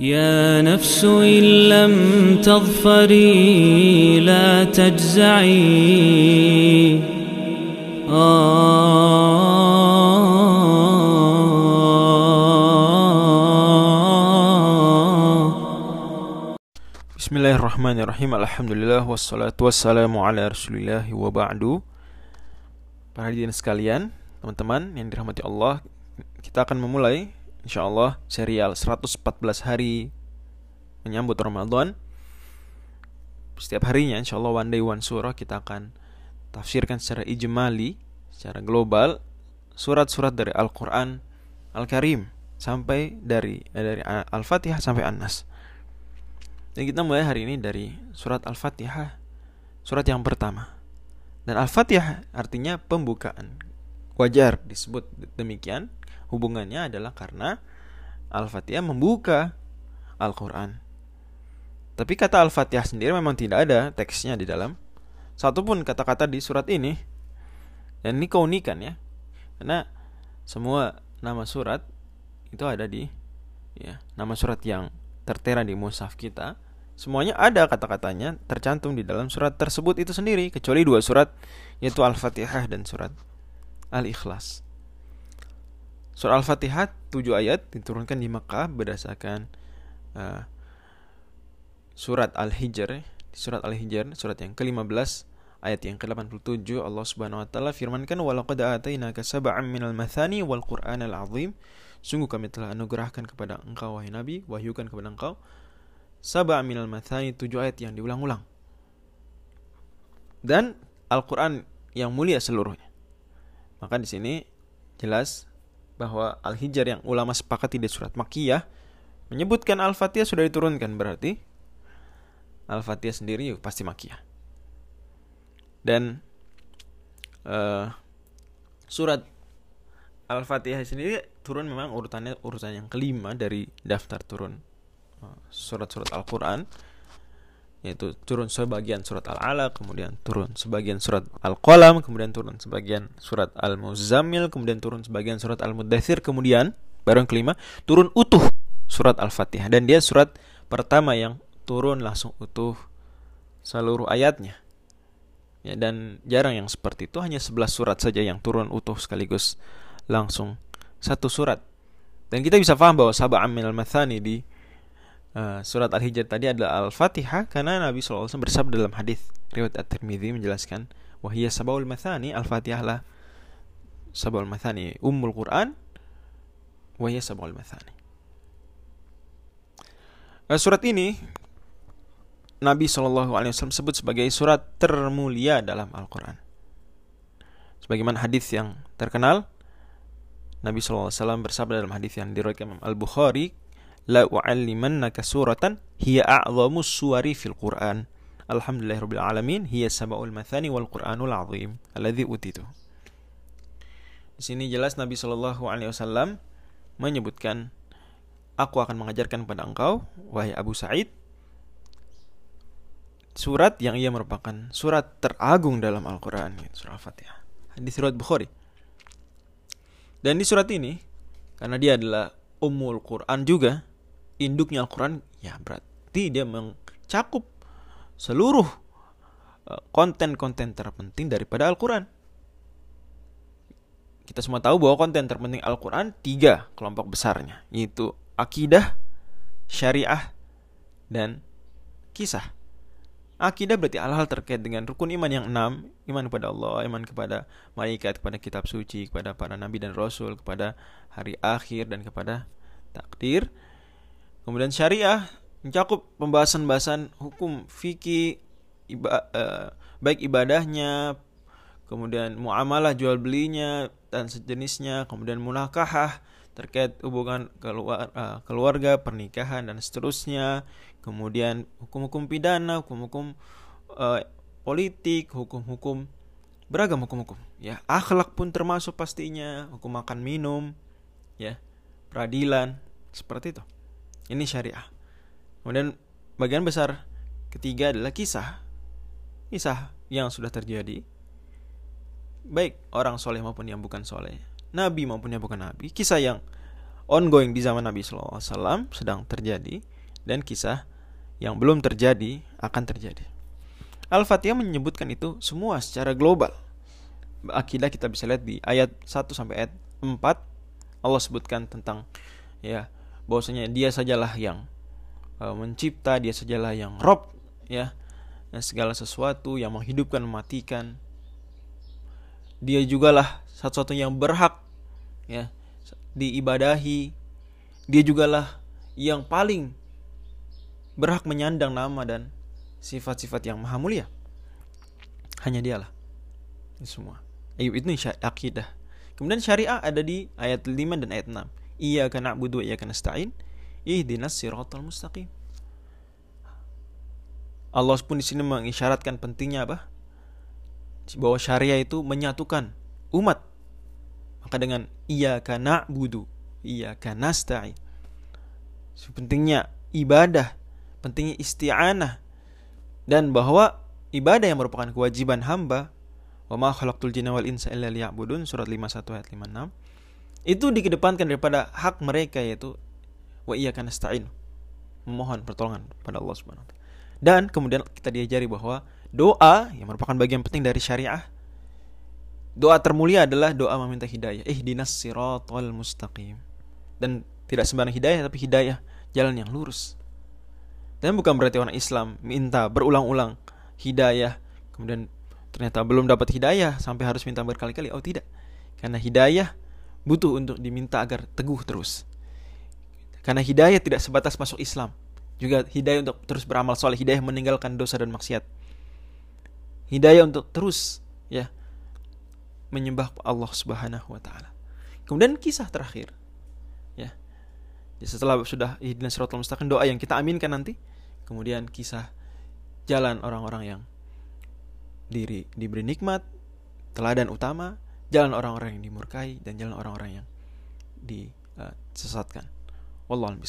يا نفس إن لم تظفري لا تجزعي Bismillahirrahmanirrahim Alhamdulillah Wassalatu wassalamu ala rasulillahi wa ba'du Para hadirin sekalian Teman-teman yang dirahmati Allah Kita akan memulai InsyaAllah serial 114 hari Menyambut Ramadan Setiap harinya InsyaAllah one day one surah Kita akan tafsirkan secara ijmali Secara global Surat-surat dari Al-Quran Al-Karim Sampai dari, eh, dari Al-Fatihah sampai An-Nas dan kita mulai hari ini dari surat Al-Fatihah, surat yang pertama. Dan Al-Fatihah artinya pembukaan. Wajar disebut demikian, hubungannya adalah karena Al-Fatihah membuka Al-Quran. Tapi kata Al-Fatihah sendiri memang tidak ada teksnya di dalam satupun kata-kata di surat ini. Dan ini keunikan ya. Karena semua nama surat itu ada di ya, nama surat yang tertera di mushaf kita Semuanya ada kata-katanya tercantum di dalam surat tersebut itu sendiri kecuali dua surat yaitu Al-Fatihah dan surat Al-Ikhlas. Surat Al-Fatihah tujuh ayat diturunkan di Mekah berdasarkan uh, surat Al-Hijr, surat Al-Hijr surat yang ke-15 ayat yang ke-87 Allah Subhanahu wa taala firmankan walaqad atainaka sab'an minal mathani wal qur'anal azim sungguh kami telah anugerahkan kepada engkau wahai nabi wahyukan kepada engkau Sabah minal mathani tujuh ayat yang diulang-ulang. Dan Al-Quran yang mulia seluruhnya. Maka di sini jelas bahwa Al-Hijr yang ulama sepakati di surat Makiyah menyebutkan Al-Fatihah sudah diturunkan berarti Al-Fatihah sendiri pasti Makiyah. Dan uh, surat Al-Fatihah sendiri turun memang urutannya urutan yang kelima dari daftar turun surat-surat Al-Quran yaitu turun sebagian surat Al-Alaq, kemudian turun sebagian surat Al-Qalam, kemudian turun sebagian surat Al-Muzammil, kemudian turun sebagian surat Al-Mudathir, kemudian baru yang kelima turun utuh surat Al-Fatihah dan dia surat pertama yang turun langsung utuh seluruh ayatnya. Ya, dan jarang yang seperti itu hanya 11 surat saja yang turun utuh sekaligus langsung satu surat. Dan kita bisa paham bahwa sab'an minal mathani di uh, surat Al-Hijr tadi adalah Al-Fatihah karena Nabi SAW bersabda dalam hadis riwayat At-Tirmidzi menjelaskan wahiyya sabaul mathani. Al-Fatihah lah sabaul mathani. Ummul Quran wahiyya sabaul mathani. Uh, surat ini Nabi SAW sebut sebagai surat termulia dalam Al-Quran. Sebagaimana hadis yang terkenal Nabi SAW bersabda dalam hadis yang diriwayatkan Imam Al-Bukhari la u'allimannaka suratan hiya a'zamu suwari fil Qur'an. Alhamdulillahirabbil alamin hiya sab'ul mathani wal Qur'anul azim alladzi utitu. Di sini jelas Nabi Shallallahu alaihi wasallam menyebutkan aku akan mengajarkan kepada engkau wahai Abu Sa'id surat yang ia merupakan surat teragung dalam Al-Qur'an surah Al-Fatihah. Di surat Bukhari. Dan di surat ini karena dia adalah Ummul Quran juga induknya Al-Quran, ya berarti dia mencakup seluruh eh, konten-konten terpenting daripada Al-Quran. Kita semua tahu bahwa konten terpenting Al-Quran tiga kelompok besarnya, yaitu akidah, syariah, dan kisah. Akidah berarti hal-hal terkait dengan rukun iman yang enam Iman kepada Allah, iman kepada malaikat, kepada kitab suci, kepada para nabi dan rasul Kepada hari akhir dan kepada takdir Kemudian syariah mencakup pembahasan-bahasan hukum fikih iba, uh, baik ibadahnya, kemudian muamalah jual belinya dan sejenisnya, kemudian munakahah terkait hubungan keluar, uh, keluarga, pernikahan dan seterusnya, kemudian hukum-hukum pidana, hukum-hukum uh, politik, hukum-hukum beragam hukum-hukum ya. Akhlak pun termasuk pastinya hukum makan minum ya peradilan seperti itu ini syariah. Kemudian bagian besar ketiga adalah kisah. Kisah yang sudah terjadi. Baik orang soleh maupun yang bukan soleh. Nabi maupun yang bukan nabi. Kisah yang ongoing di zaman Nabi SAW sedang terjadi dan kisah yang belum terjadi akan terjadi. Al-Fatihah menyebutkan itu semua secara global. Akidah kita bisa lihat di ayat 1 sampai ayat 4 Allah sebutkan tentang ya bahwasanya dia sajalah yang uh, mencipta, dia sajalah yang Rob ya dan segala sesuatu yang menghidupkan mematikan. Dia jugalah satu-satu yang berhak ya diibadahi. Dia jugalah yang paling berhak menyandang nama dan sifat-sifat yang maha mulia. Hanya dialah. Ini semua. Ayub itu akidah. Kemudian syariah ada di ayat 5 dan ayat 6. Iya karena budu iya karena stain. Ihdinas siratal mustaqim. Allah pun di sini mengisyaratkan pentingnya apa? Bahwa syariah itu menyatukan umat. Maka dengan iya karena budu, iya karena stain. Pentingnya ibadah, pentingnya isti'anah, dan bahwa ibadah yang merupakan kewajiban hamba wa ma khalaqtul jinna wal insa illa liya'budun surat 51 ayat 56 itu dikedepankan daripada hak mereka yaitu wa iyyaka nasta'in memohon pertolongan pada Allah Subhanahu wa taala. Dan kemudian kita diajari bahwa doa yang merupakan bagian penting dari syariah doa termulia adalah doa meminta hidayah. Ihdinas siratal mustaqim. Dan tidak sembarang hidayah tapi hidayah jalan yang lurus. Dan bukan berarti orang Islam minta berulang-ulang hidayah, kemudian ternyata belum dapat hidayah sampai harus minta berkali-kali. Oh tidak. Karena hidayah butuh untuk diminta agar teguh terus. Karena hidayah tidak sebatas masuk Islam. Juga hidayah untuk terus beramal soleh, hidayah meninggalkan dosa dan maksiat. Hidayah untuk terus ya menyembah Allah Subhanahu wa taala. Kemudian kisah terakhir. Ya. Jadi setelah sudah ihdinas siratal mustaqim doa yang kita aminkan nanti, kemudian kisah jalan orang-orang yang diri diberi nikmat, teladan utama, jalan orang-orang yang dimurkai dan jalan orang-orang yang disesatkan. Wallahu a'lam